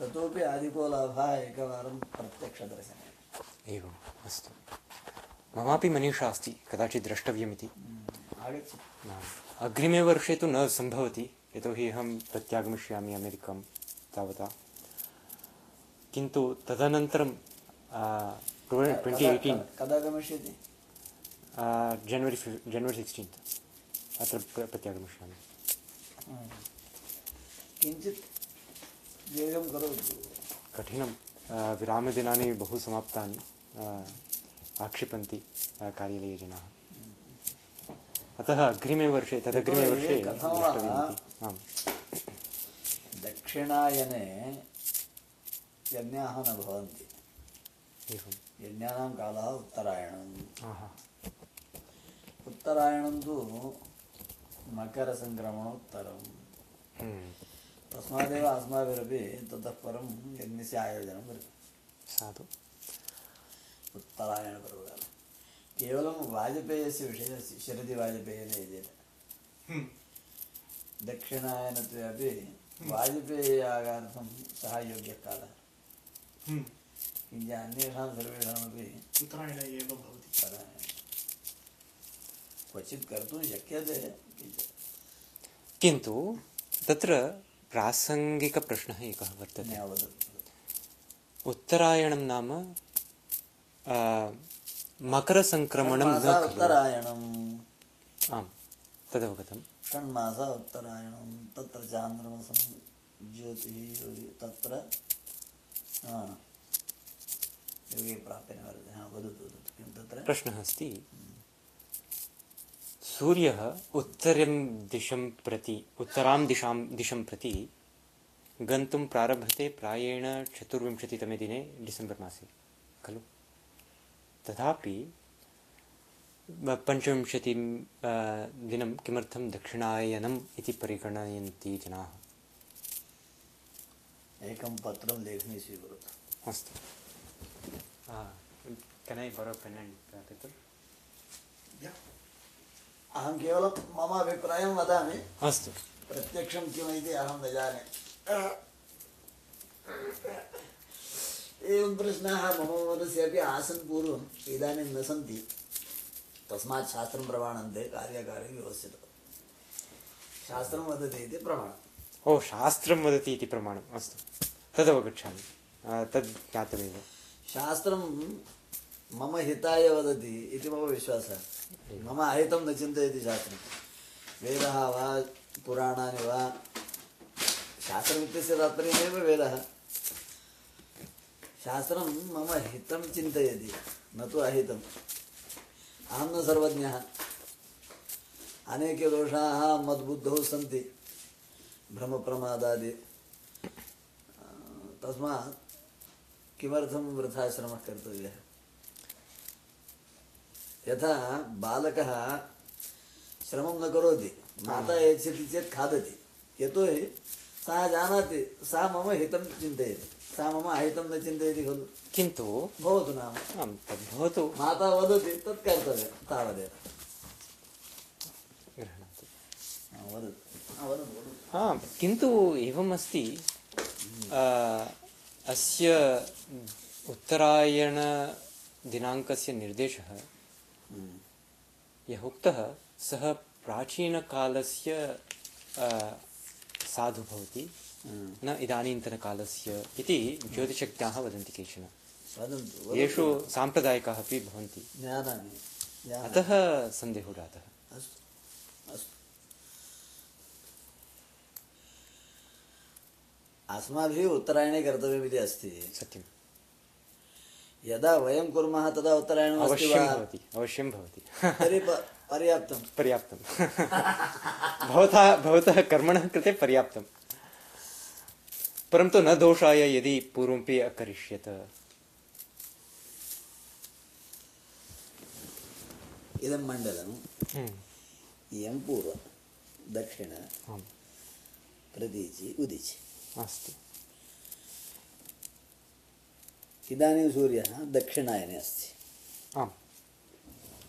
ततोपि अधिको लाभः एकवारं प्रत्यक्षदर्शने। एवम् अस्तु। ममापि मनीषा अस्ति कदाचित् द्रष्टव्यमिति। आगच्छति। अग्रिमे वर्षे तु न सम्भवति यतोहि अहं प्रत्यागमिष्यामि अमेरिकां तावता। किन्तु तदनन्तरं ट्वेण्टि एय्टीन् कदा गमिष्यति जनवरि जनवरि सिक्स्टीन्त् अत्र प्रत्यागमिष्यामि। किञ्चित् करोतु। कठिनं आ, विरामदिनानि बहु समाप्तानि आक्षिपन्ति कार्यालयजनाः। अतः अग्रिमे वर्षे तदग्रिमे वर्षे आम्। दक्षिणायने यज्ञाः न भवन्ति। एवं यज्ञानां कालः उत्तरायणम्। उत्तरायणं तु मकरसङ्क्रमणोत्तरं हम्म, तस्मादेव अस्माभिरपि ततः परं यज्ञस्य आयोजनं वर्तते। साधु। उत्तरायणपर्वकाले। केवलं वाजपेयस्य विषये अस्ति शरदि वाजपेयेन यजेत दक्षिणायनत्वे अपि वाजपेययागार्थं सः योग्यः कालः किञ्च अन्येषां सर्वेषामपि उत्तरायणे एव भवति। क्वचित् कर्तुं शक्यते। किन्तु तत्र प्रासङ्गिकप्रश्नः एकः वर्तते। उत्तरायणं नाम आ, मकरसङ्क्रमणं न षण्मासा खलु। उत्तरायणं आम् तदवगतं षण्मासा उत्तरायणं तत्र चान्द्रमसं ज्योतिः तत्र योगे प्राप्येन वदतु वदतु किं तत्र? प्रश्नः अस्ति सूर्यः उत्तरं दिशं प्रति उत्तरां दिशां दिशं प्रति गन्तुं प्रारभते प्रायेण चतुर्विंशतितमे दिने डिसेम्बर् मासे खलु? तथापि पञ्चविंशतिं दिनं किमर्थं दक्षिणायनम् इति परिगणयन्ति जनाः? एकं पत्रं लेखनी स्वीकरोतु। अस्तु। केन् ऐ बरो पेन् अण्ड् पेपर् अहं केवलं मम अभिप्रायं वदामि। अस्तु। प्रत्यक्षं किमिति अहं न जाने। एवं प्रश्नाः मम मनसि अपि आसन् पूर्वम् इदानीं न सन्ति। तस्मात् शास्त्रं प्रमाणन्ते कार्यकार्ये व्यवस्थितं। शास्त्रं वदति इति प्रमाणम्। ओ शास्त्रं वदति इति प्रमाणम् अस्तु। तदवगच्छामि आ, तद् ज्ञातमेव। शास्त्रं मम हिताय वदति इति मम विश्वासः। मम अहितं न चिन्तयति शास्त्रं। वेदः वा पुराणानि वा शास्त्रमित्यस्य तात्पर्यमेव वेदः। शास्त्रं मम हितं चिन्तयति, न तु अहितम्। अहं न सर्वज्ञः। अनेके दोषाः मद्बुद्धौ सन्ति भ्रमप्रमादादि तस्मात् किमर्थं वृथा कर्तव्यः? यथा बालकः श्रमं न करोति माता यच्छति चेत् खादति। यतोहि सः जानाति सा मम हितं चिन्तयति। सा मम अहितं न चिन्तयति खलु। किन्तु भवतु नाम। आं तद्भवतु माता वदति तत् कर्तव्यं तावदेव। गृह्णातु हा, वदतु। हा, वदतु वदतु। हा किन्तु एवम् अस्ति आ, अस्य उत्तरायणदिनाङ्कस्य निर्देशः यः उक्तः सः प्राचीनकालस्य साधु भवति। न इदानीन्तनकालस्य इति ज्योतिषज्ञाः वदन्ति केचन। येषु साम्प्रदायिकाः अपि भवन्ति। अतः सन्देहो जातः अस्माभिः उत्तरायणे कर्तव्यमिति अस्ति। सत्यं यदा वयं कुर्मः तदा उत्तरायणम् अस्ति अवश्यं वा? भवति अवश्यं भवति। तर्हि पर्याप्तं। पर्याप्तं। भवतः भवतः कर्मणः कृते पर्याप्तं। परन्तु न दोषाय यदि पूर्वमपि अकरिष्यत। इदं मण्डलं हम्म, इयं पूर्वं दक्षिण आम्। प्रतीचि उदिचि। अस्तु। इदानीं सूर्यः दक्षिणायने अस्ति। आम्।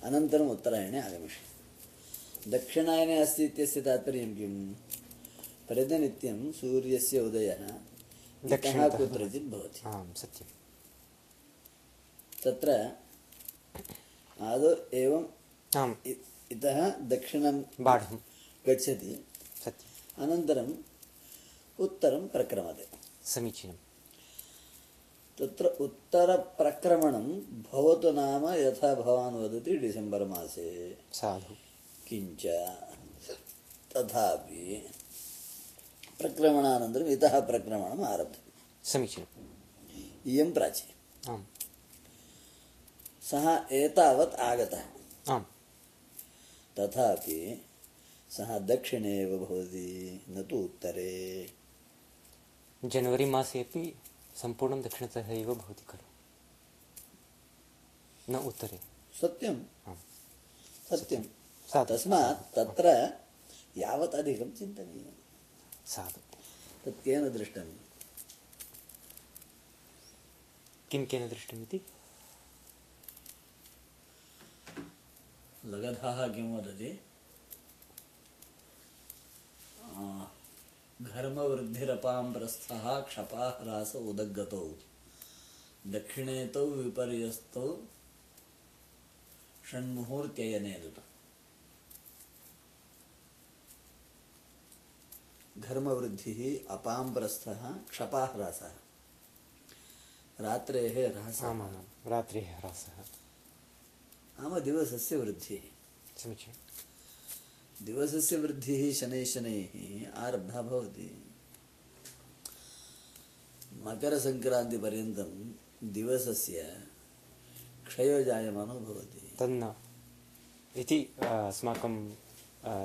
अनन्तरम् उत्तरायणे आगमिष्यति। दक्षिणायने अस्ति इत्यस्य तात्पर्यं किं प्रतिनित्यं सूर्यस्य उदयः इतः दक्षिणतः। कुत्रचित् भवति। आं सत्यं तत्र आदौ एवम् आम्। इतः दक्षिणं बाढं गच्छति। सत्यम्। अनन्तरम् उत्तरं प्रक्रमते। समीचीनं तत्र उत्तरप्रक्रमणं भवतु नाम यथा भवान् वदति डिसेम्बर् मासे। साधु। किञ्च तथापि प्रक्रमणानन्तरम् इतः प्रक्रमणम् आरब्धम्। समीचीनम्। इयं प्राची आम्। सः एतावत् आगतः। आम्। तथापि सः दक्षिणे एव भवति न तु उत्तरे। जनवरी मासे अपि सम्पूर्णं दक्षिणतः एव भवति खलु न उत्तरे। सत्यम् आम् सत्यं। साधु। तस्मात् तत्र यावत् अधिकं चिन्तनीयं साधु। तत् केन दृष्टं किं केन दृष्टमिति? लगधः किं वदति? घर्मवृद्धिरपां प्रस्थः क्षपाः ह्रास उदगतौ दक्षिणे तौ विपर्यस्तौ षण्मुहूर्त्ययनेदुत घर्मवृद्धिः अपां प्रस्थः क्षपाः ह्रासः। रात्रेः ह्रासः। रात्रिः ह्रासः। नाम दिवसस्य वृद्धिः। समीचीनं दिवसस्य वृद्धिः शनैः शनैः आरब्धा भवति। मकरसङ्क्रान्तिपर्यन्तं दिवसस्य क्षयो जायमानो भवति। तन्न। इति अस्माकं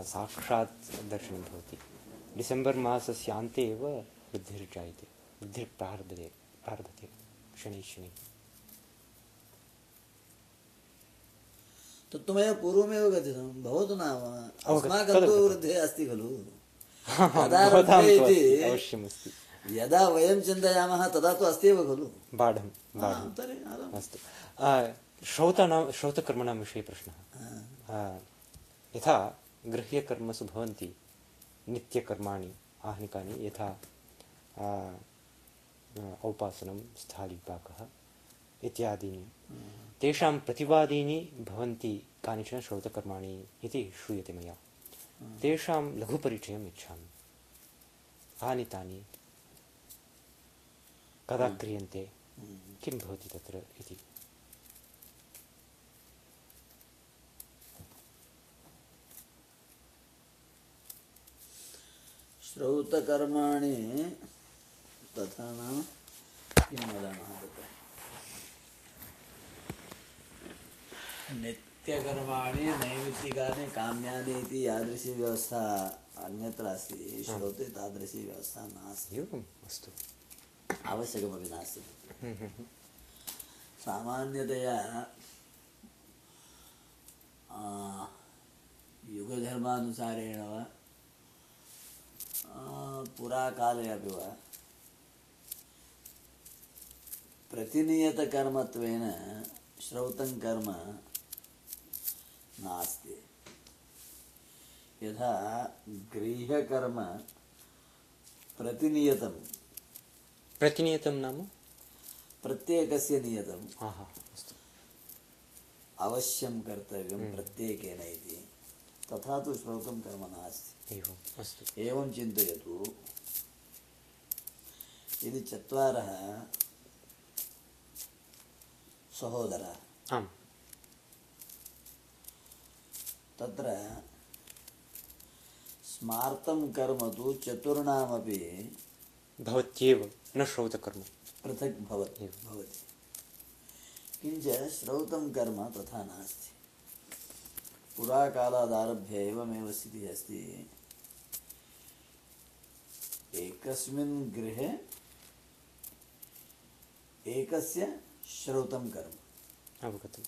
साक्षात् दर्शनं भवति। डिसेम्बर् मासस्य अन्ते एव वृद्धिर्जायते वृद्धिर्प्रारभते प्रारभते शनैः शनैः। तत्तु मया पूर्वमेव कथितं भवतु नाम अस्माकं तु तदवगतं। वृद्धिः अस्ति खलु। तु इति अवश्यमस्ति। यदा वयं चिन्तयामः तदा तु अस्ति एव खलु। बाढं तर्हि अस्तु। श्रौतानां श्रौतकर्मणां विषये प्रश्नः। यथा गृह्यकर्मसु भवन्ति नित्यकर्माणि आहनिकानि यथा औपासनं स्थालीपाकः इत्यादीनि। तेषां प्रतिवादीनि भवन्ति कानिचन श्रौतकर्माणि इति श्रूयते मया। तेषां लघुपरिचयम् इच्छामि। कानि तानि। कदा क्रियन्ते? किं भवति तत्र इति? श्रौतकर्माणि तथा नाम किं वदामः तत्र नित्यकर्माणि नैमित्तिकानि काम्यानि इति यादृशी व्यवस्था अन्यत्र अस्ति श्रौते तादृशी व्यवस्था नास्ति। एवम् अस्तु। आवश्यकमपि नास्ति। हम्म, हम्म, हम्म। सामान्यतया युगधर्मानुसारेण वा पुराकाले अपि वा प्रतिनियतकर्मत्वेन श्रौतं कर्म नास्ति। यथा गृह्यकर्म प्रतिनियतं प्रतिनियतं नाम? प्रत्येकस्य नियतं आहा अस्तु। अवश्यं कर्तव्यं प्रत्येकेन इति। तथा तु श्रौतं कर्म नास्ति। एवम् अस्तु। एवं चिन्तयतु। यदि चत्वारः सहोदराः। आम्। तत्र स्मार्तं कर्म तु चतुर्णामपि भवत्येव न श्रौतकर्म। पृथक् भवति भवति। किञ्च श्रौतं कर्म तथा नास्ति। पुराकालादारभ्य एवमेव स्थितिः अस्ति। एकस्मिन् गृहे एकस्य श्रौतं कर्म। अवगतं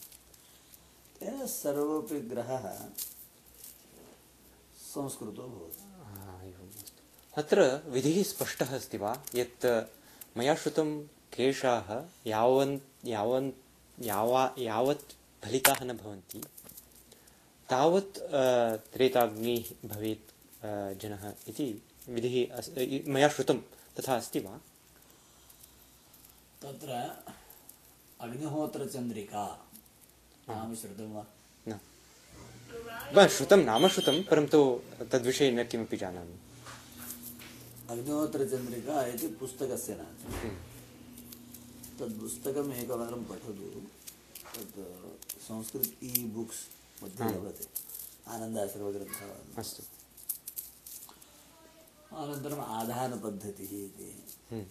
तेन सर्वोऽपि ग्रहः संस्कृतो भवति। अत्र विधिः स्पष्टः अस्ति वा? यत् मया श्रुतं केशाः यावन् यावन् यावा यावत् फलिताः न भवन्ति। तावत् त्रेताग्निः भवेत् जनः इति विधिः अस् मया श्रुतं तथा अस्ति वा? तत्र अग्निहोत्रचन्द्रिका नाम श्रुतं न। नाम श्रुतं परन्तु तद्विषये न किमपि जानामि। अग्निहोत्रचन्द्रिका इति पुस्तकस्य नाम। हम्म। तद् पुस्तकम् एकवारं पठतु। संस्कृत ई बुक्स् मध्ये लभते। अस्तु। अनन्तरम् आधानपद्धतिः इति। हम्म।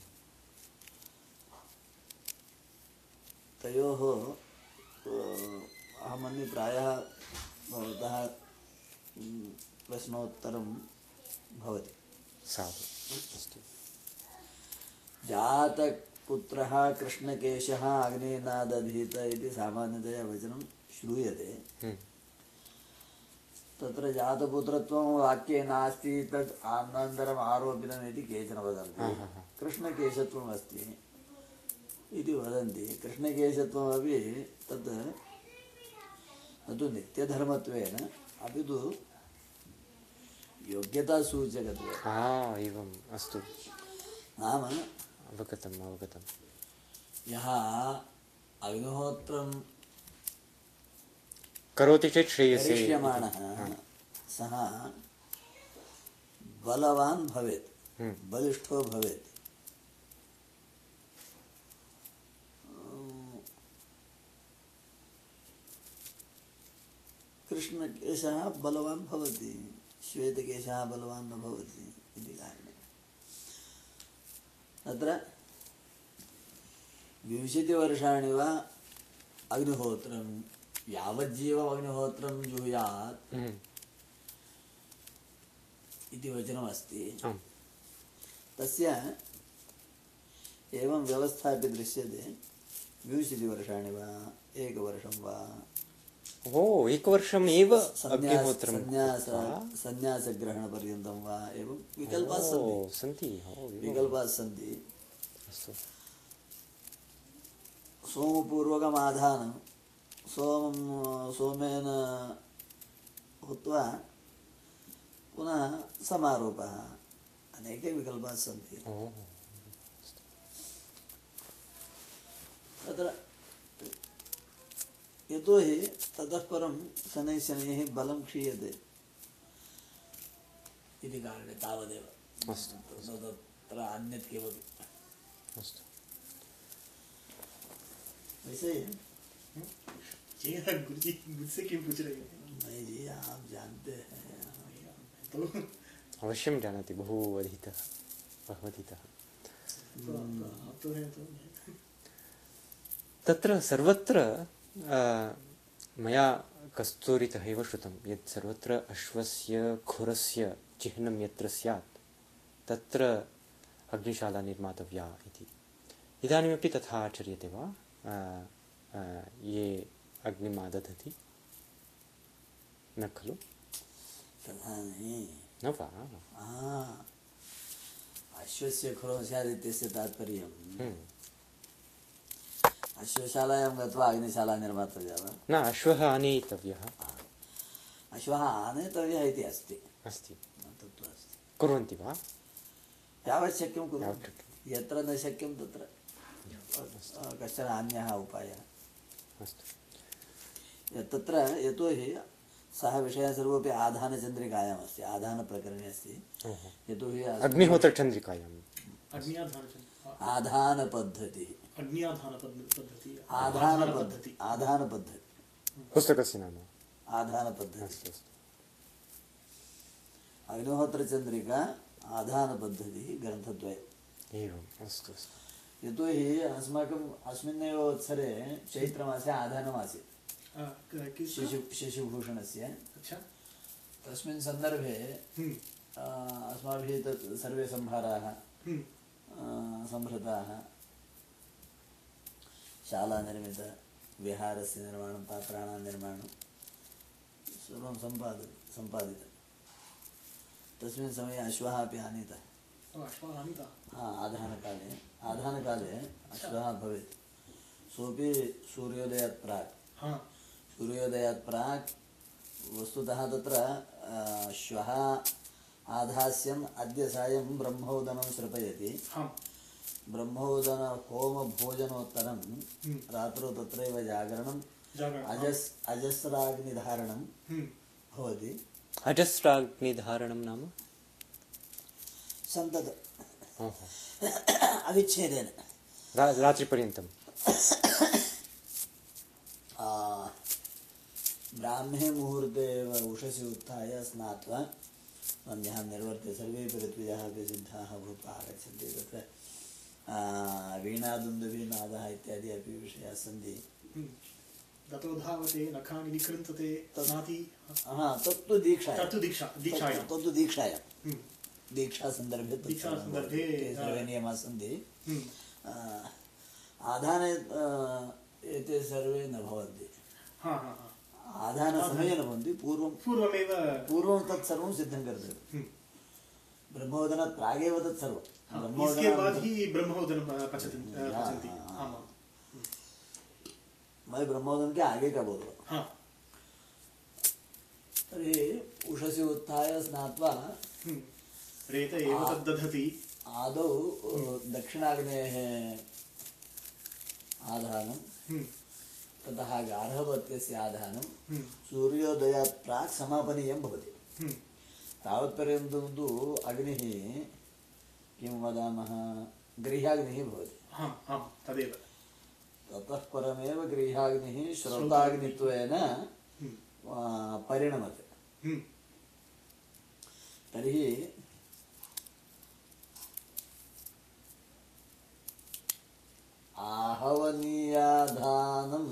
तयोः अ, अहं मन्ये प्रायः भवतः प्रश्नोत्तरं भवति। साधु। जातपुत्रः कृष्णकेशः अग्निनादधीत इति सामान्यतया वचनं श्रूयते। हम्म। तत्र जातपुत्रत्वं वाक्ये नास्ति तत् अनन्तरम् आरोपितम् इति केचन वदन्ति। कृष्णकेशत्वम् अस्ति इति वदन्ति। कृष्णकेशत्वमपि तत् न तु नित्यधर्मत्वेन अपि तु योग्यतासूचकत्वेन हा एवम् अस्तु। नाम अवगतम् अवगतं यः अग्निहोत्रं करोति चेत् श्रेयसे सः बलवान् भवेत् हम्म। बलिष्ठो भवेत्। कृष्णकेशः बलवान् भवति श्वेतकेशः बलवान् न भवति इति कारणेन तत्र विंशतिवर्षाणि वा अग्निहोत्रं यावज्जीवम् अग्निहोत्रं जुहुयात् हम्म। इति वचनमस्ति। तस्य एवं व्यवस्था अपि दृश्यते। विंशतिवर्षाणि वा एकवर्षं वा ओ एकवर्षम् एव अग्निहोत्रं कृत्वा? वा एवं विकल्पाः सन्ति। विकल्पाः सन्ति अस्तु सोमपूर्वकमाधानं सोमं सोमेन हुत्वा पुनः समारोपः अनेके विकल्पाः सन्ति तत्र यतोहि ततः परं शनैः शनैः बलं क्षीयते इति कारणे तावदेव। अस्तु तत्र अन्यत् किमपि। अस्तु। वैसे गुरुजी मुझसे क्यों पूछ रहे हैं नहीं जी आप जानते हैं। तो अवश्यं जानाति बहु अधीतः बहु अधीतः तो तो हैं तो। तत्र सर्वत्र मया कस्तूरितः एव श्रुतं यत् सर्वत्र अश्वस्य खुरस्य चिह्नं यत्र स्यात् तत्र अग्निशाला निर्मातव्या इति इदानीमपि तथा आचर्यते वा ये अग्निमादधति न खलु न वा अश्वस्य खुरो स्यात् इत्यस्य तात्पर्यं। अश्वशालायां गत्वा अग्निशाला निर्मातव्या वा न अश्वः आनेतव्यः। अश्वः आनेतव्यः इति अस्ति। अस्ति। तत्तु अस्ति। कुर्वन्ति वा? यावत् शक्यं कुर्वन्ति। यत्र न शक्यं तत्र। कश्चन अन्यः उपायः। अस्तु। तत्र यतोहि सः विषयः सर्वोपि आधानचन्द्रिकायामस्ति आधानप्रकरणे अस्ति। यतोहि अग्निहोत्रचन्द्रिकायाम्। अग्नियाधान आधानपद्धतिः। अग्नियाधान पद्धति पुस्तकस्य नाम एवम् अस्तु अस्तु। यतोहि अस्माकम् अस्मिन्नेव चैत्रमासे आधानमासीत्। शिशु शिशुभूषणस्य। अच्छा। तस्मिन् सन्दर्भे हम्म। अस्माभिः तत् सर्वे सम्भाराः हम्म। संहृताः शालानिर्मितविहारस्य निर्माणं पात्राणां निर्माणं सर्वं सम्पाद सम्पादितं तस्मिन् समये अश्वः अपि आनीतः हा आधानकाले आधानकाले अश्वः भवेत् सोऽपि सूर्योदयात् प्राक् हाँ सूर्योदयात् प्राक् वस्तुतः तत्र श्वः आधास्यम् अद्य सायं ब्रह्मोदनं श्रपयति ब्रह्मोदन होम भोजनोत्तरं हम्म। रात्रौ तत्रैव जागरणं जागरणम् अजस् अजस्राग्निधारणं हम्म, भवति अजस्राग्निधारणं नाम सन्तत ओहो अविच्छेदेन रा रात्रिपर्यन्तं आ, ब्राह्मे मुहूर्ते एव उषसि उत्थाय स्नात्वा सन्ध्यां निर्वर्त्य सर्वेपि ऋत्विजः अपि सिद्धाः भूत्वा आगच्छन्ति तत्र आ, वीणादुन्दुभिनादः इत्यादि अपि विषयाः सन्ति। धावते नखानि हा तत्तु दीक्षा दीक्षायां तत्तु- दीक्षायां दीक्षासन्दर्भे दीक्षासन्दर्भे, सर्वे नियमाः सन्ति आधाने एते सर्वे न भवन्ति हा हा हा आधानसमये न भवन्ति पूर्वं पूर्वमेव पूर्वं तत्सर्वं सिद्धं कर्तव्यं ब्रह्मोदनात् प्रागेव तत्सर्वं हाँ, इसके बाद ही ब्रह्मोदन पचति हाँ, पचन्ति। मैं ब्रह्मोदन के आगे का बोल रहा हूँ। हा। उषसि उत्थाय स्नात्वा हम्म, रेत एव तद्दधति। आदौ दक्षिणाग्नेः आधानं। हम्म, ततः गार्हपत्यस्य आधानं। हम्म, सूर्योदयात् प्राक् समापनीयं भवति। तावत्पर्यन्तं तु अग्निः किं वदामः गृह्याग्निः भवति हा हा तदेव ततः परमेव गृह्याग्निः श्रोताग्नित्वेन हम्म, आ, परिणमते हम्म, तर्हि आहवनीयाधानं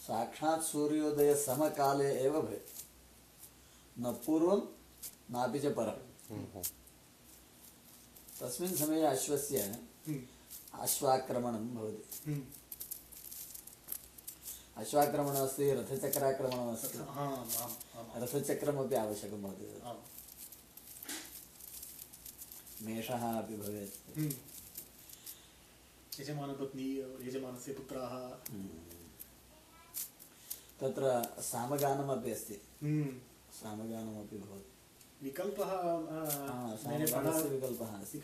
साक्षात् सूर्योदयसमकाले एव भवेत् न पूर्वं नापि च परम् तस्मिन् समये अश्वस्य हम्म, अश्वाक्रमणं भवति। हम्म, अश्वाक्रमणमस्ति रथचक्राक्रमणमस्ति। हा आम् आम् रथचक्रमपि आवश्यकं भवति। मेषः अपि भवेत्। हम्म। यजमानपत्नी यजमानस्य पुत्राः। तत्र सामगानमपि अस्ति। हम्म, सामगानमपि भवति। विकल्पः विकल्पः अस्ति।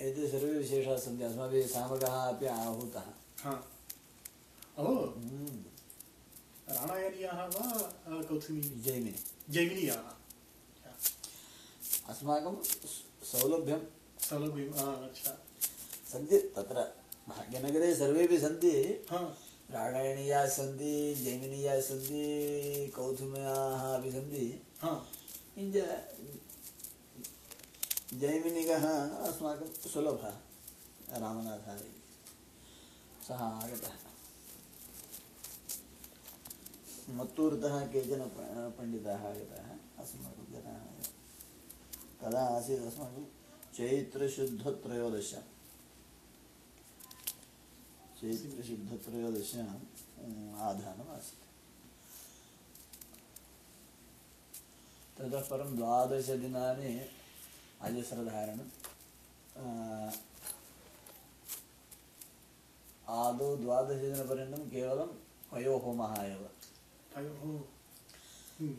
एते सर्वे विशेषाः सन्ति अस्माभिः सामगः अपि आहूतः। हा। ओ हम्म, राणायनीयाः वा कौथुमी जैमिनि। जैमिनीयाः। अस्माकं सौलभ्यं। सौलभ्यं अच्छा। सन्ति तत्र भाग्यनगरे सर्वेपि सन्ति। हा रामायणीयाः सन्ति जैमिनीयाः सन्ति कौथुम्याः अपि सन्ति। हा। किञ्च जैमिनिकः अस्माकं सुलभः रामनाथः इति। सः आगतः। मत्तूरुतः केचन पण्डिताः आगताः अस्माकं जनाः कदा आसीत् अस्माकं चैत्रशुद्धत्रयोदश। चैत्रशुद्धत्रयोदश्याम् अम्, आधानम् आसीत् ततः परं द्वादशदिनानि अजस्रधारणं आ, आदौ द्वादशदिनपर्यन्तं केवलं पयोहोमः एव हम्म,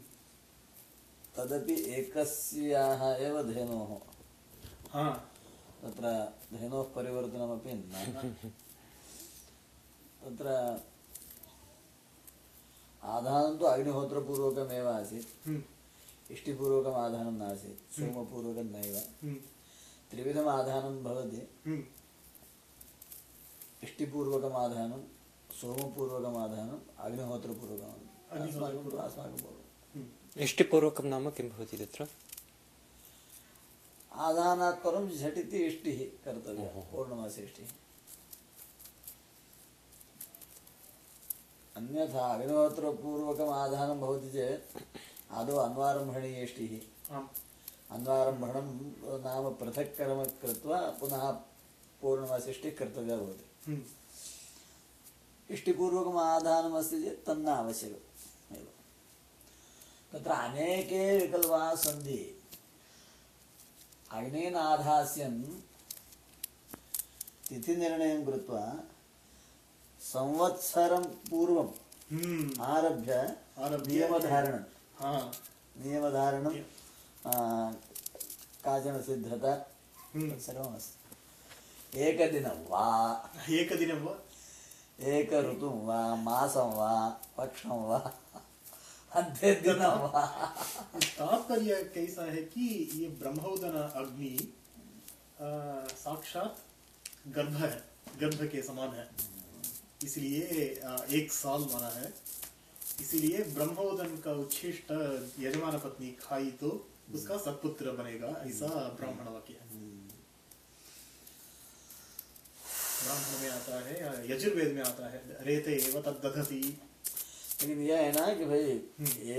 तदपि एकस्याः एव धेनोः। हा। तत्र धेनोः परिवर्तनमपि न तत्र आधानं तु अग्निहोत्रपूर्वकमेव आसीत्। हम्म, इष्टिपूर्वकम् आधानं नासीत् सोमपूर्वकं नैव हम्म, त्रिविधम् आधानं भवति। हम्म, इष्टिपूर्वकम् आधानं सोमपूर्वकम् आधानम् अग्निहोत्रपूर्वकम्। अस्माकं हम्म, इष्टिपूर्वकं नाम किं भवति तत्र? आधानात् परं झटिति इष्टिः कर्तव्या पौर्णमासे इष्टिः। अन्यथा अग्निहोत्रपूर्वकम् आधानं भवति चेत् आदौ अन्वारम्भणीय इष्टिः आम्। अन्वारम्भणं नाम पृथक् कर्म कृत्वा पुनः पूर्णमासिष्टिः कर्तव्या भवति। हम्म, इष्टिपूर्वकम् आधानमस्ति चेत् तन्न आवश्यकम् एव। तत्र अनेके विकल्पाः सन्ति। अग्नेन आधास्यन् तिथिनिर्णयं कृत्वा संवत्सरं पूर्वम्। हम्म, आरभ्य नियमधारणं। हा। नियमधारणं काचन सिद्धता हम्म। सर्वमस्ति। एकदिनं वा। एकदिनं वा। एक ऋतुं वा मासं वा पक्षं वा अन्त्यदिनं वा। तात्पर्य कैसा है कि ये ब्रह्मोदन अग्नि साक्षात गर्भ है गर्भ के समान है। इसलिए एक साल माना है। इसीलिए ब्रह्मोदन का उच्छिष्ट यजमान पत्नी खाई तो उसका सत्पुत्र बनेगा ऐसा ब्राह्मण वाक्य है। ब्राह्मण में आता है या यजुर्वेद में आता है रेते एव तद्दधति। लेकिन यह है ना कि भाई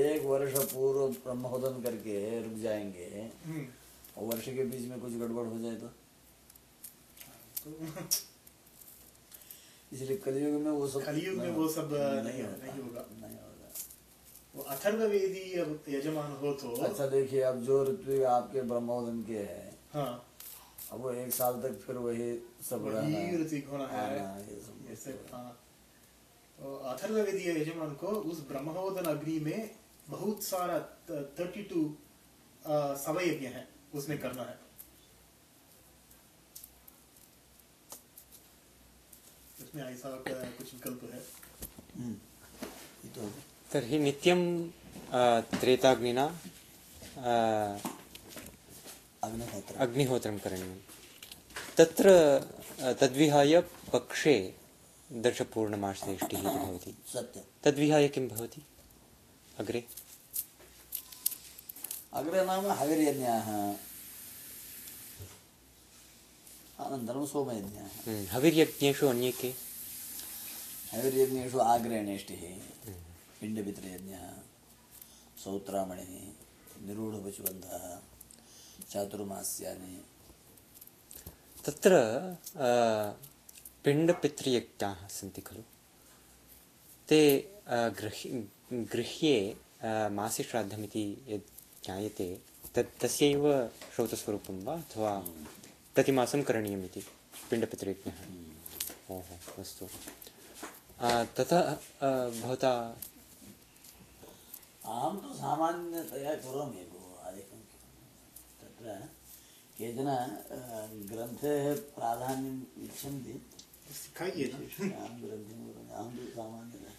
एक वर्ष पूर्व ब्रह्मोदन करके रुक जाएँगे हम्म, और वर्ष के बीच में कुछ गड़बड़ हो जाए तो? तो इसलिए कलयुग में वो सब कलयुग में वो सब नहीं होगा। नहीं होगा वो अथर्ववेदी अब यजमान हो तो अच्छा देखिए अब जो ऋतु आपके ब्रह्मोदन के है हाँ। अब वो एक साल तक फिर वही सब वही रहना ऋतिक होना है। हाँ, सब ऐसे हाँ। तो अथर्ववेदी यजमान को उस ब्रह्मोदन अग्नि में बहुत सारा थर्टी टू समय यज्ञ है उसमें करना है। उसमें ऐसा कुछ विकल्प है हम्म, ये तो तर्हि नित्यं त्रेताग्निना अग्निहोत्र करणीयं तत्र तद्विहाय पक्षे दर्शपूर्णमासेष्टिः इति भवति सत्यं तद्विहाय किं भवति अग्रे अग्रे नाम हविर्यज्ञाः अनन्तरं सोमयज्ञाः हविर्यज्ञेषु अन्ये के हविर्यज्ञेषु आग्रेणेष्टिः पिण्डपितृयज्ञः सौत्रामणिः निरूढपशुबन्धः चातुर्मास्यानि। तत्र पिण्डपितृयज्ञाः सन्ति खलु। ते गृह् गृह्ये अ, मासे श्राद्धमिति यद् ज्ञायते तत् तस्यैव श्रौतस्वरूपं वा अथवा प्रतिमासं करणीयमिति पिण्डपितृयज्ञः? ओहो अस्तु। ततः अ, भवता। अहं तु सामान्यतया करोमि भो अधिकं तत्र केचन ग्रन्थेः प्राधान्यम् इच्छन्ति। ग्रन्थं करोमि अहं तु सामान्यतया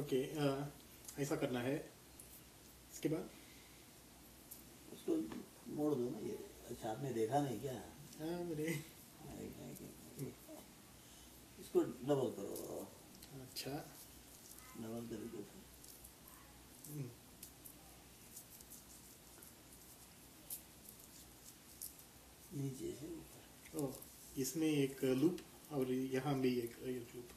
ओके ऐसा करना है। इसके बाद? उसको मोड़ दो ना ये अच्छा आपने देखा नहीं क्या? हाँ, मैंने। इसको डबल करो। अच्छा। डबल करके फिर हम्म, नीचे से ऊपर। ओ इसमें एक लूप और यहाँ भी एक एक लूप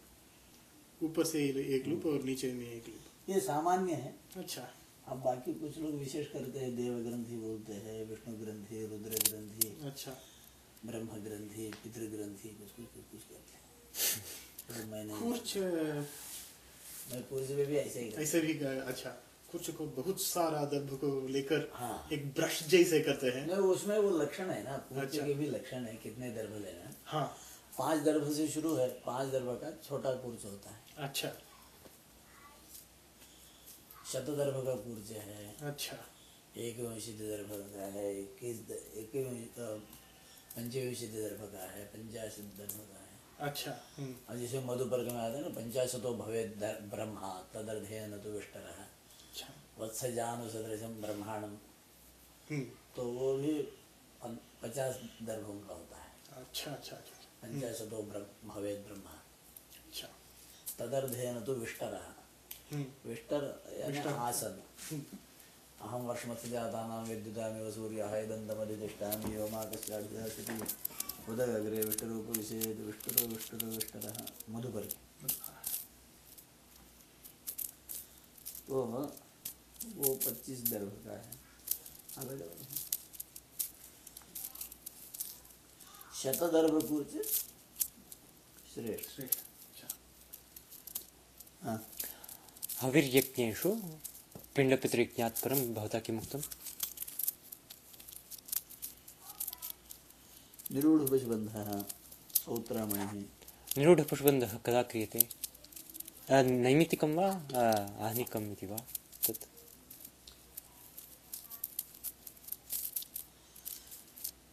ऊपर से एक लूप और नीचे में एक लूप। ये सामान्य है। अच्छा। अब बाकी कुछ लोग विशेष करते हैं देव ग्रंथि बोलते हैं विष्णु ग्रंथि रुद्र ग्रंथि अच्छा। ब्रह्म ग्रंथि पितृ ग्रंथि कुछ कुछ कुछ कुछ कहते हैं। तो मैंने कुछ मैं कुछ में भी ऐसे ही ऐसे भी अच्छा। कुछ को बहुत सारा दर्भ को लेकर हाँ। एक ब्रश जैसे करते हैं। नहीं उसमें वो लक्षण है ना। पूर्ति अच्छा। के भी लक्षण है कितने दर्भ लेना हाँ। पाँच दर्भ से शुरू है पाँच दर्भ का छोटा कूर्च होता है। अच्छा। शतदर्भ का कूर्च है। अच्छा। एक विंशित दर्भ का है इक्कीस एक पंचविंशित दर्भ का है पंचाशत दर्भ का है। अच्छा हम्म, और जैसे मधुपर्क में आता है ना पंचाशतो भवे ब्रह्मा तदर्धे न तो विष्टर। अच्छा। वत्स जानु सदृशम ब्रह्मांडम हम्म, तो वो भी पचास दर्भों का होता है। अच्छा अच्छा अच्छा। पंचाशतो ब्रह्म भवेद ब्रह्मा। तदर्धे न तो विष्टर। हम्म, विष्टर। आसन। अहम वर्षमथ जातानां विद्युतामेव सूर्यः इदन्तमधितिष्ठामि योमाकस्यार्धशति उदगग्रे विष्टरूपविषेद विष्टरो विष्टरो विष्टरः। मधुपर्के तो वो पच्चीस दर्भ का है। है शतदर्भ कुछ श्रेष्ठ। श्रेष्ठ। हविर्यज्ञेषु पिण्डपितृज्ञात् परं भवता किम् उक्तम् निरूढपशुबन्धः सौत्रामणिः निरूढपुष्पबन्धः कदा क्रियते नैमित्तिकं वा? आहनिकम् इति वा? तत्।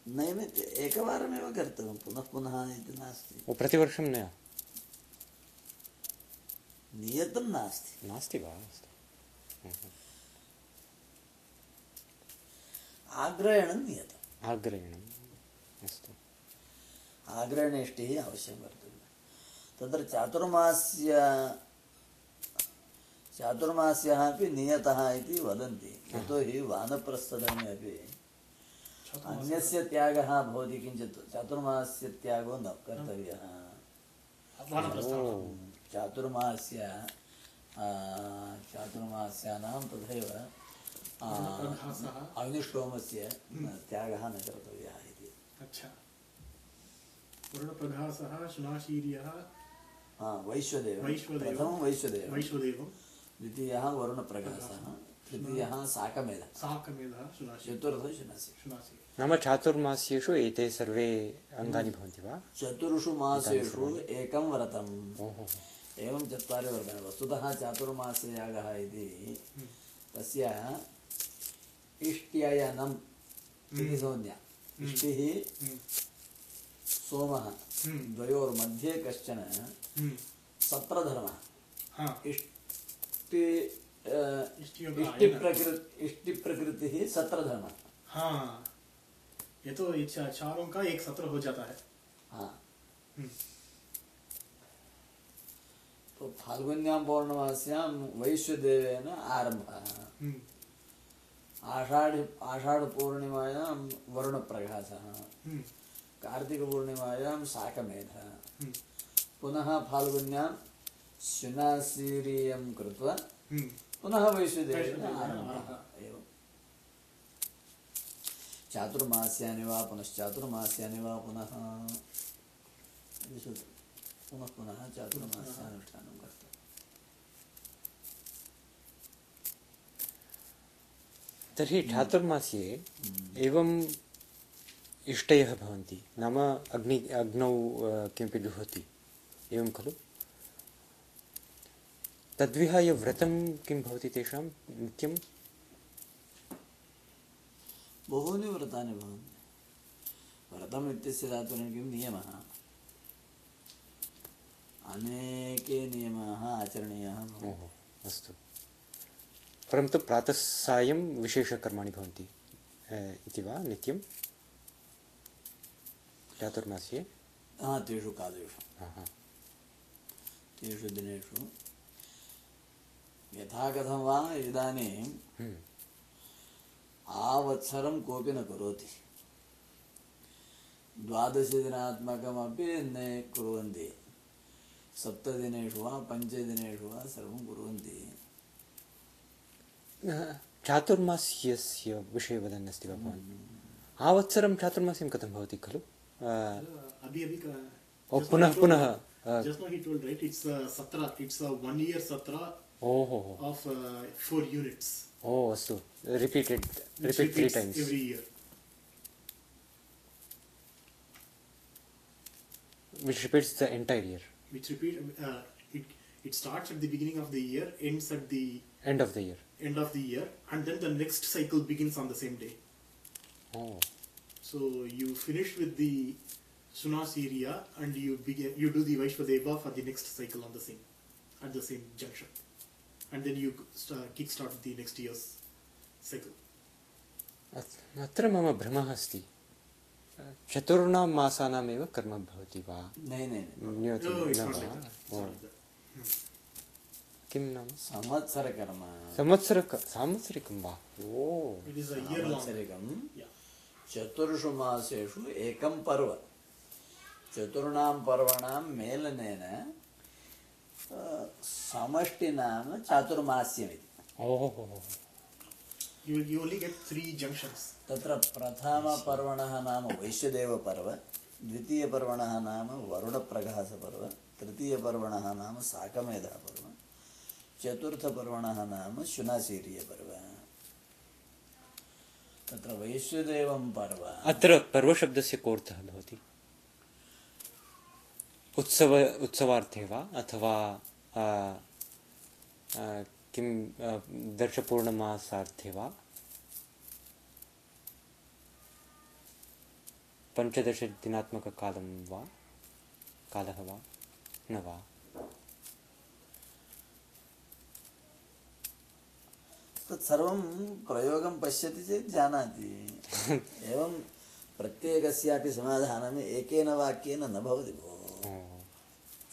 नैमित् एकवारमेव कर्तव्यं पुनः पुनः इति नास्ति। प्रतिवर्षं न नियतं नास्ति नास्ति वा आग्रहणं नियतम् आग्रहणम् अस्तु आग्रहणेष्टिः अवश्यं कर्तव्यं तत्र चातुर्मास्य चातुर्मास्यः अपि नियतः इति वदन्ति यतोहि वानप्रस्थधर्मे अपि अन्यस्य त्यागः भवति किञ्चित् चातुर्मास्य त्यागो न कर्तव्यः चातुर्मास्य आ, चातुर्मास्यानां तथैव। अग्निष्टोमस्य त्यागः न कर्तव्यः इति। अच्छा। शुनाशीर्यः हा, वैश्वदेव। प्रथमं वैश्वदेव। वैश्वदेवं। द्वितीयः वरुणप्रकाशः। तृतीयः साकमेधः। साकमेधः शुनाशी चतुर्थः शुनसि शुनासी नाम चातुर्मास्येषु एते सर्वे अङ्गानि भवन्ति वा? चतुर्षु मासेषु एकं व्रतम्। ओहो एवं चत्वारि वर्गाणि वस्तुतः चातुर्मास्ययागः इति। तस्य इष्ट्ययनम् इति संज्ञा। इष्टिः सोमः। द्वयोर्मध्ये कश्चन सत्रधर्मः। इष्टि इष्टिप्रकृ इष्टिप्रकृतिः सत्रधर्मः। हाँ। ये तो चारों का एक सत्र हो जाता है। हाँ। तो फाल्गुन्यां पौर्णमास्यां वैश्वदेवेन आरम्भः। हम्म, आषाढ आषाढपूर्णिमायां वरुणप्रकाशः। हम्म, कार्तिकपूर्णिमायां शाकमेधः। हम्म, पुनः फाल्गुन्यां शुनासीरीयं कृत्वा पुनः वैश्वदेवेन आरम्भः। एवं। चातुर्मास्यानि वा पुनश्चातुर्मास्यानि वा पुनः। पुनः पुनः चातुर्मास्यानुष्ठानं कर्तव्यम् तर्हि चातुर्मास्ये एवम् इष्टयः भवन्ति। नाम अग्नि अग्नौ किमपि जुहोति एवं खलु? तद्विहाय व्रतं किं भवति तेषां नित्यं? बहूनि व्रतानि भवन्ति। व्रतम् इत्यस्य किं नियमः। अनेके नियमाः आचरणीयाः। भवन्ति अस्तु। परन्तु प्रातः सायं विशेषकर्माणि भवन्ति इति वा नित्यं? चातुर्मास्ये हा तेषु कालेषु। तेषु दिनेषु। यथा कथं वा इदानीं हम्म, आवत्सरं कोऽपि न करोति। द्वादशदिनात्मकमपि न कुर्वन्ति। सप्तदिनेषु वा पञ्चदिनेषु वा सर्वं कुर्वन्ति अ, चातुर्मास्यस्य विषये वदन् अस्ति वा भवान् आवत्सरं चातुर्मास्यं कथं भवति खलु अ, अभी अभी का ओ, just पुनः- now he पुनः, told- uh, just now he told right it's a satra it's a one year satra ओहो हो of uh, four units ओ अस्तु repeated which repeat three repeats times every year which repeats the entire year which repeat uh, it it starts at the beginning of the year ends at the end of the year end of the year and then the next cycle begins on the same day oh so you finish with the Sunasiriya and you begin you do the Vaishvadeva for the next cycle on the same at the same junction and then you start, kick start the next year's cycle अत्- अत्र मम भ्रमः अस्ति चतुर्णां मासानामेव कर्म भवति वा? नै नै नै न्यूनं no it's न not वा? like that it's O, not like that किं नाम? संवत्सरकर्म। संवत्सरक साम्वत्सरिकं you you only get three junctions. तत्र प्रथमपर्वणः नाम वैश्यदेवपर्व द्वितीयपर्वणः नाम वरुणप्रकाशपर्व तृतीयपर्वणः नाम साकमेधपर्व चतुर्थपर्वणः नाम शुनासीर्यपर्व तत्र वैश्वदेवं पर्व। अत्र पर्वशब्दस्य कोऽर्थः भवति? उत्सव उत्सवार्थे वा? अथवा किं दर्शपूर्णमासार्थे वा? पञ्चदशदिनात्मककालं वा? कालः वा? न वा? तत्सर्वं प्रयोगं पश्यति चेत् जानाति। एवं प्रत्येकस्यापि समाधानम् एकेन वाक्येन न भवति भोः।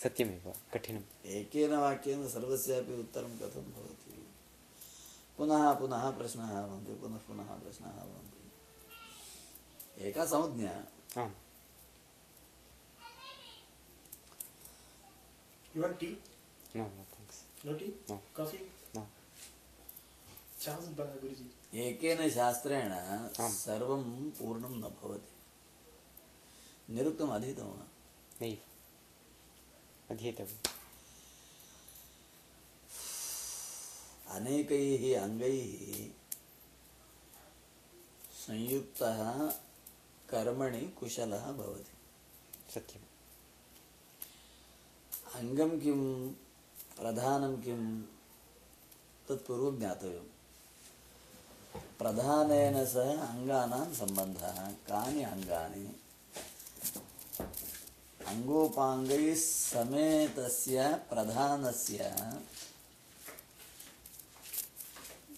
सत्यमेव कठिनम्। एकेन वाक्येन सर्वस्यापि उत्तरं कथं भवति? पुनः पुनः प्रश्नाः भवन्ति पुनः पुनः प्रश्नाः भवन्ति। एका संज्ञा आम् You want tea? न न thanks No tea? No. Coffee? न Chas, Ba- Guruji. एकेन शास्त्रेण सर्वं पूर्णं न भवति निरुक्तम् अधीतं वा नैव अध्येतव्यम् अनेकैः अङ्गैः संयुक्तः कर्मणि कुशलः भवति। सत्यम्। अङ्गं किं प्रधानं किं तत्पूर्वं ज्ञातव्यं। प्रधानेन सह अङ्गानां सम्बन्धः कानि अङ्गानि? अङ्गोपाङ्गैः समेतस्य प्रधानस्य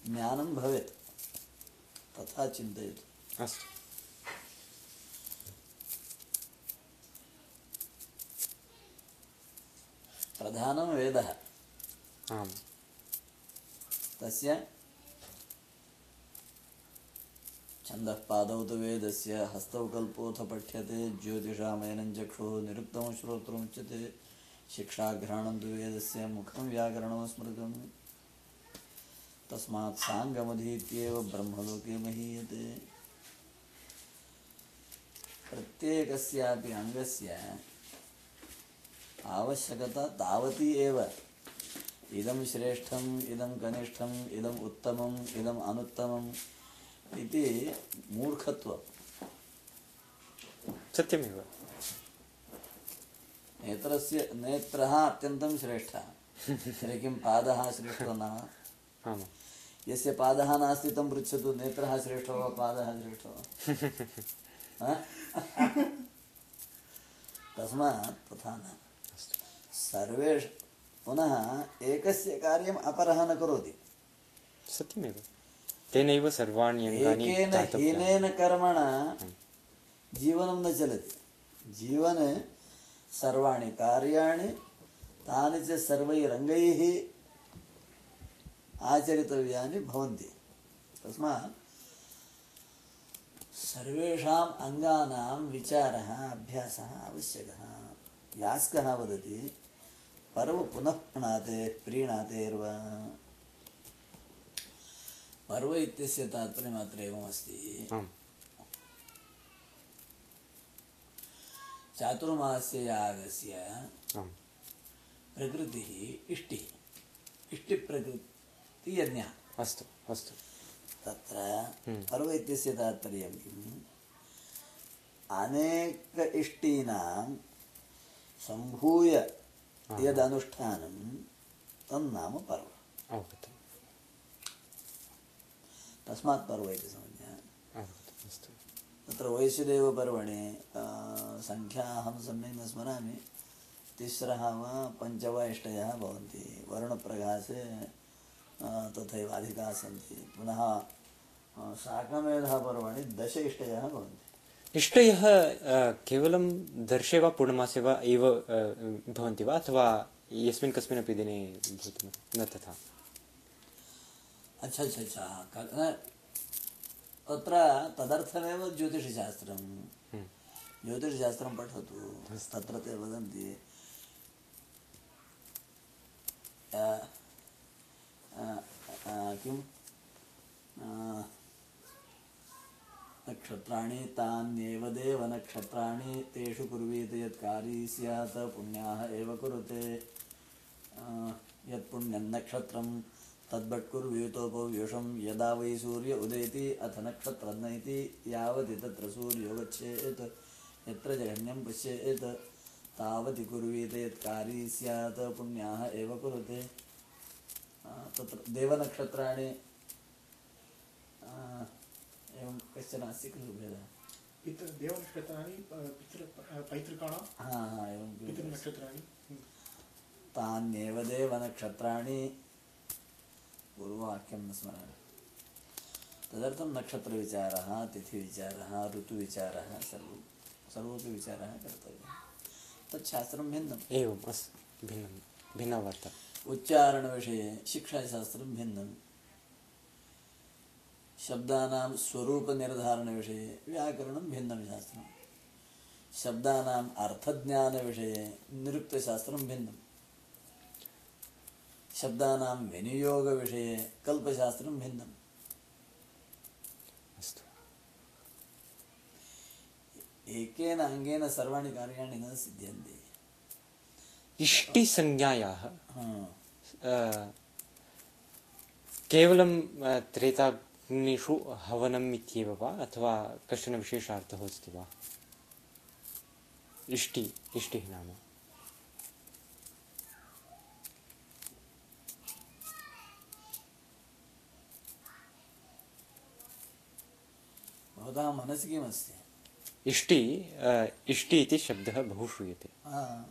ज्ञानं भवेत् तथा चिन्तयतु। अस्तु। प्रधानं वेदः। आम्। तस्य छन्दः पादौ तु वेदस्य हस्तौ कल्पोऽथ पठ्यते ज्योतिषामयनं चक्षुः निरुक्तं श्रोत्रमुच्यते शिक्षाघ्राणं तु वेदस्य मुखं व्याकरणं स्मृतम्। तस्मात् साङ्गमधीत्येव ब्रह्मलोके महीयते। प्रत्येकस्यापि अङ्गस्य आवश्यकता तावती एव। इदं श्रेष्ठम् इदं कनिष्ठम् इदम् उत्तमम् इदम् अनुत्तमम् इति मूर्खत्वम्। सत्यमेव। नेत्रस्य नेत्रः अत्यन्तं श्रेष्ठः। तर्हि किं पादः श्रेष्ठो न। यस्य पादः नास्ति तं पृच्छतु नेत्रः श्रेष्ठो वा पादः श्रेष्ठो वा? तस्मात् तथा न। सर्वे पुनः एकस्य कार्यम् अपरः न करोति सत्यमेव। तेनैव सर्वाणि एकेन हीनेन कर्मणा जीवनं न चलति। जीवने सर्वाणि कार्याणि तानि च सर्वैरङ्गैः आचरितव्यानि भवन्ति। तस्मात् सर्वेषाम् अङ्गानां विचारः अभ्यासः आवश्यकः। यास्कः वदति पर्व पुनः प्रीणाते प्रीणातेर्वा। पर्व इत्यस्य तात्पर्यमत्र एवमस्ति। चातुर्मास्य यागस्य प्रकृतिः इष्टिः। इष्टिप्रकृतियज्ञः। अस्तु अस्तु। तत्र हम्म। पर्व इत्यस्य तात्पर्यं किम् अनेक इष्टीनां सम्भूय यदनुष्ठानं तन्नाम पर्व अवगतम् तस्मात् पर्व इति संज्ञा तत्र वैश्वदेवपर्वणि अ, सङ्ख्या अहं सम्यक् न स्मरामि तिस्रः वा पञ्च वा इष्टयः भवन्ति वरुणप्रकाशे तथैव अधिकाः सन्ति पुनः अ, शाकमेधः पर्वणि दश इष्टयः भवन्ति इष्टयः अ, केवलं दर्शे वा पूर्णमासे वा एव भवन्ति वा अथवा यस्मिन् कस्मिन्नपि दिने भवितुम् न तथा। अच्छा अच्छा अच्छा तत्र तदर्थमेव ज्योतिषशास्त्रं हम्म। ज्योतिषशास्त्रं पठतु तत्र ते वदन्ति। किं? अ, नक्षत्राणि तान्येव देव नक्षत्राणि तेषु कुर्वीत यत् कार्ये स्यात् पुण्याः एव कुरुते। यदा वै सूर्य उदेति अथ नक्षत्रज्ञ इति यावति तत्र सूर्यो गच्छेत् यत्र जघन्यं पश्येत् तावति कुर्वीत यत्कारी स्यात् पुण्याः एव कुरुते। तत्र देवनक्षत्राणि एवं कश्चन अस्ति खलु भेदः पितृ देवनक्षत्राणि प- पितृ पैतृकाणां हा हा एवं। पितृनक्षत्राणि तान्येव देवनक्षत्राणि पूर्ववाक्यं न स्मरामि तदर्थं नक्षत्रविचारः तिथिविचारः ऋतुविचारः सर्वं सर्वोपि विचारः कर्तव्यः तच्छास्त्रं भिन्नम् एवम् अस्तु भिन्नं. भिन्ना वार्ता उच्चारणविषये शिक्षाशास्त्रं भिन्नं. शब्दानां स्वरूपनिर्धारणविषये व्याकरणं भिन्नं शास्त्रं शब्दानाम् अर्थज्ञानविषये निरुक्तशास्त्रं भिन्नं शब्दानां विनियोगविषये कल्पशास्त्रं भिन्नम्। अस्तु। एकेन अङ्गेन सर्वाणि कार्याणि न सिद्ध्यन्ति। इष्टिसंज्ञायाः। केवलं अ, त्रेताग्निषु हवनम् इत्येव वा अथवा कश्चन विशेषार्थः अस्ति वा? इष्टि इष्टिः नाम। भवतां मनसि किमस्ति? इष्टि इष्टि इति शब्दः बहु श्रूयते।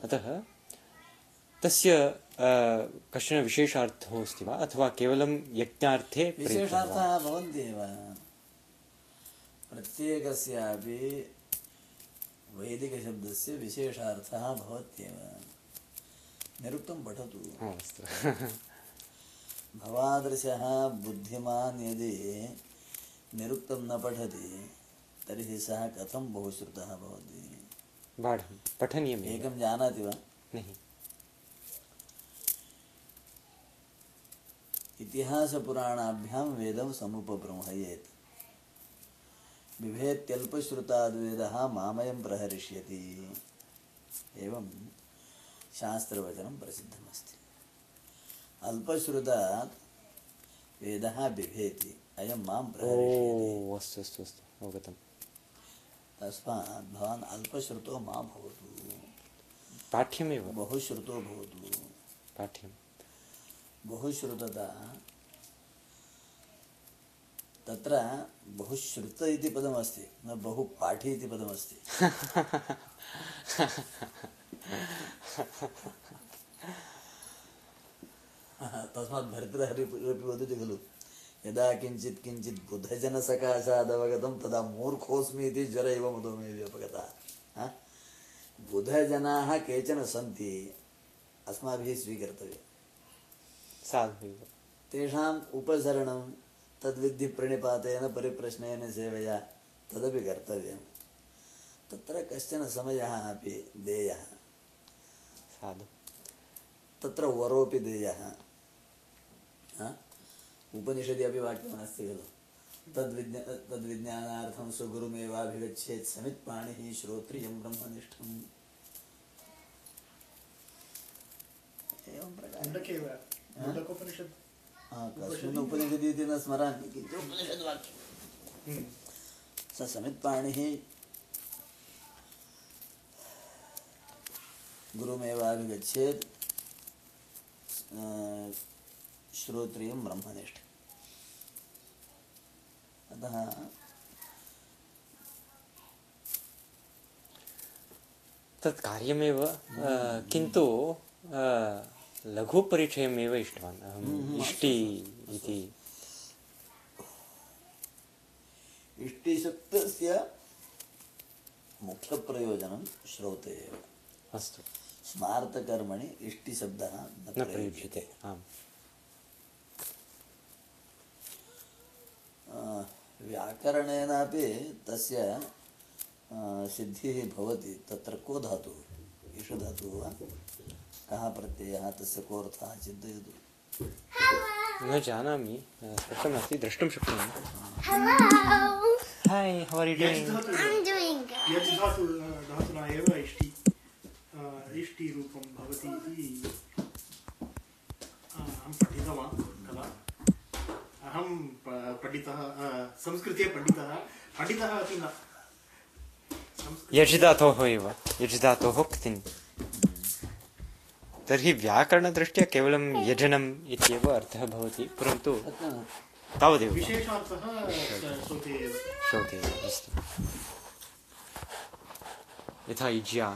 अतः तस्य कश्चन विशेषार्थः अस्ति वा? अथवा केवलं यज्ञार्थे विशेषार्थाः भवन्ति एव प्रत्येकस्यापि वैदिकशब्दस्य विशेषार्थः भवत्येव। निरुक्तं पठतु। अस्तु। भवादृशः बुद्धिमान् यदि निरुक्तं न पठति तर्हि सः कथं बहुश्रुतः भवति? बाढं पठनीयमेव। एकं जानाति वा? नहि। इतिहासपुराणाभ्यां वेदं समुपबृंहयेत् बिभेत्यल्पश्रुताद्वेदः मामयं प्रहरिष्यति। एवं शास्त्रवचनं प्रसिद्धमस्ति। अल्पश्रुतात् वेदः बिभेति अयं माँ प्रहरिष्यति। अस्तु अस्तु अस्तु अवगतं तस्मात् भवान् अल्पश्रुतो मा भवतु। पाठ्यमेव। बहुश्रुतो भवतु। पाठ्यं बहुश्रुतता। तत्र बहुश्रुत इति पदमस्ति, न बहुपाठी इति पदमस्ति। तस्मात् भर्तृहरि अपि वदति खलु। यदा किञ्चित् किञ्चित् बुधजनसकाशादवगतं, तदा मूर्खोऽस्मि इति ज्वर इव अपगतः। हा? बुधजनाः केचन सन्ति, अस्माभिः स्वीकर्तव्यम्। साधु तेषाम् उपसरणं तद्विद्धि प्रणिपातेन परिप्रश्नेन सेवया तदपि कर्तव्यं तत्र कश्चन समयः अपि देयः। साधु। तत्र वरोऽपि देयः। हा? उपनिषदि अपि वाक्यमस्ति खलु। तद्विज्ञा तद्विज्ञानार्थं स्वगुरुमेवाभिगच्छेत् समित्पाणिः श्रोत्रियं ब्रह्मनिष्ठम्। एवं प्रकारेण मुण्डकोपनिषत् कस्मिन् उपनिषदि इति न स्मरामि किन्तु उपनिषद्वाक्यं स समित्पाणिः गुरुमेवाभिगच्छेत् श्रोत्रियं ब्रह्मनिष्ठ। अतः तत् कार्यमेव किन्तु लघुपरिचयमेव इष्टवान् अहम् इष्टि इति। इष्टिशब्दस्य मुख्यप्रयोजनं श्रौते एव। अस्तु। स्मार्तकर्मणि इष्टिशब्दः न प्रयुज्यते। आम्। व्याकरणेनापि तस्य सिद्धिः भवति तत्र को धातुः? ईषधातुः वा? कः प्रत्ययः तस्य कोऽर्थः चिन्तयतु न जानामि स्पष्टमस्ति द्रष्टुं शक्नोमि. हाय् हौ आर् यु डूयिङ्ग् धातु I'm doing good. यच् धातु धातुना एव इष्टि। इष्टिरूपं भवति। इति कृतवान् कदा अहं प- पण्डितः अ, संस्कृते पण्डितः पण्डितः अपि न। यजिधातोः एव। यजिधातोः क्तिन् तर्हि व्याकरणदृष्ट्या केवलं यजनम् इत्येव अर्थः भवति परन्तु तावदेव विशेषार्थः एव अस्तु। यथा युज्या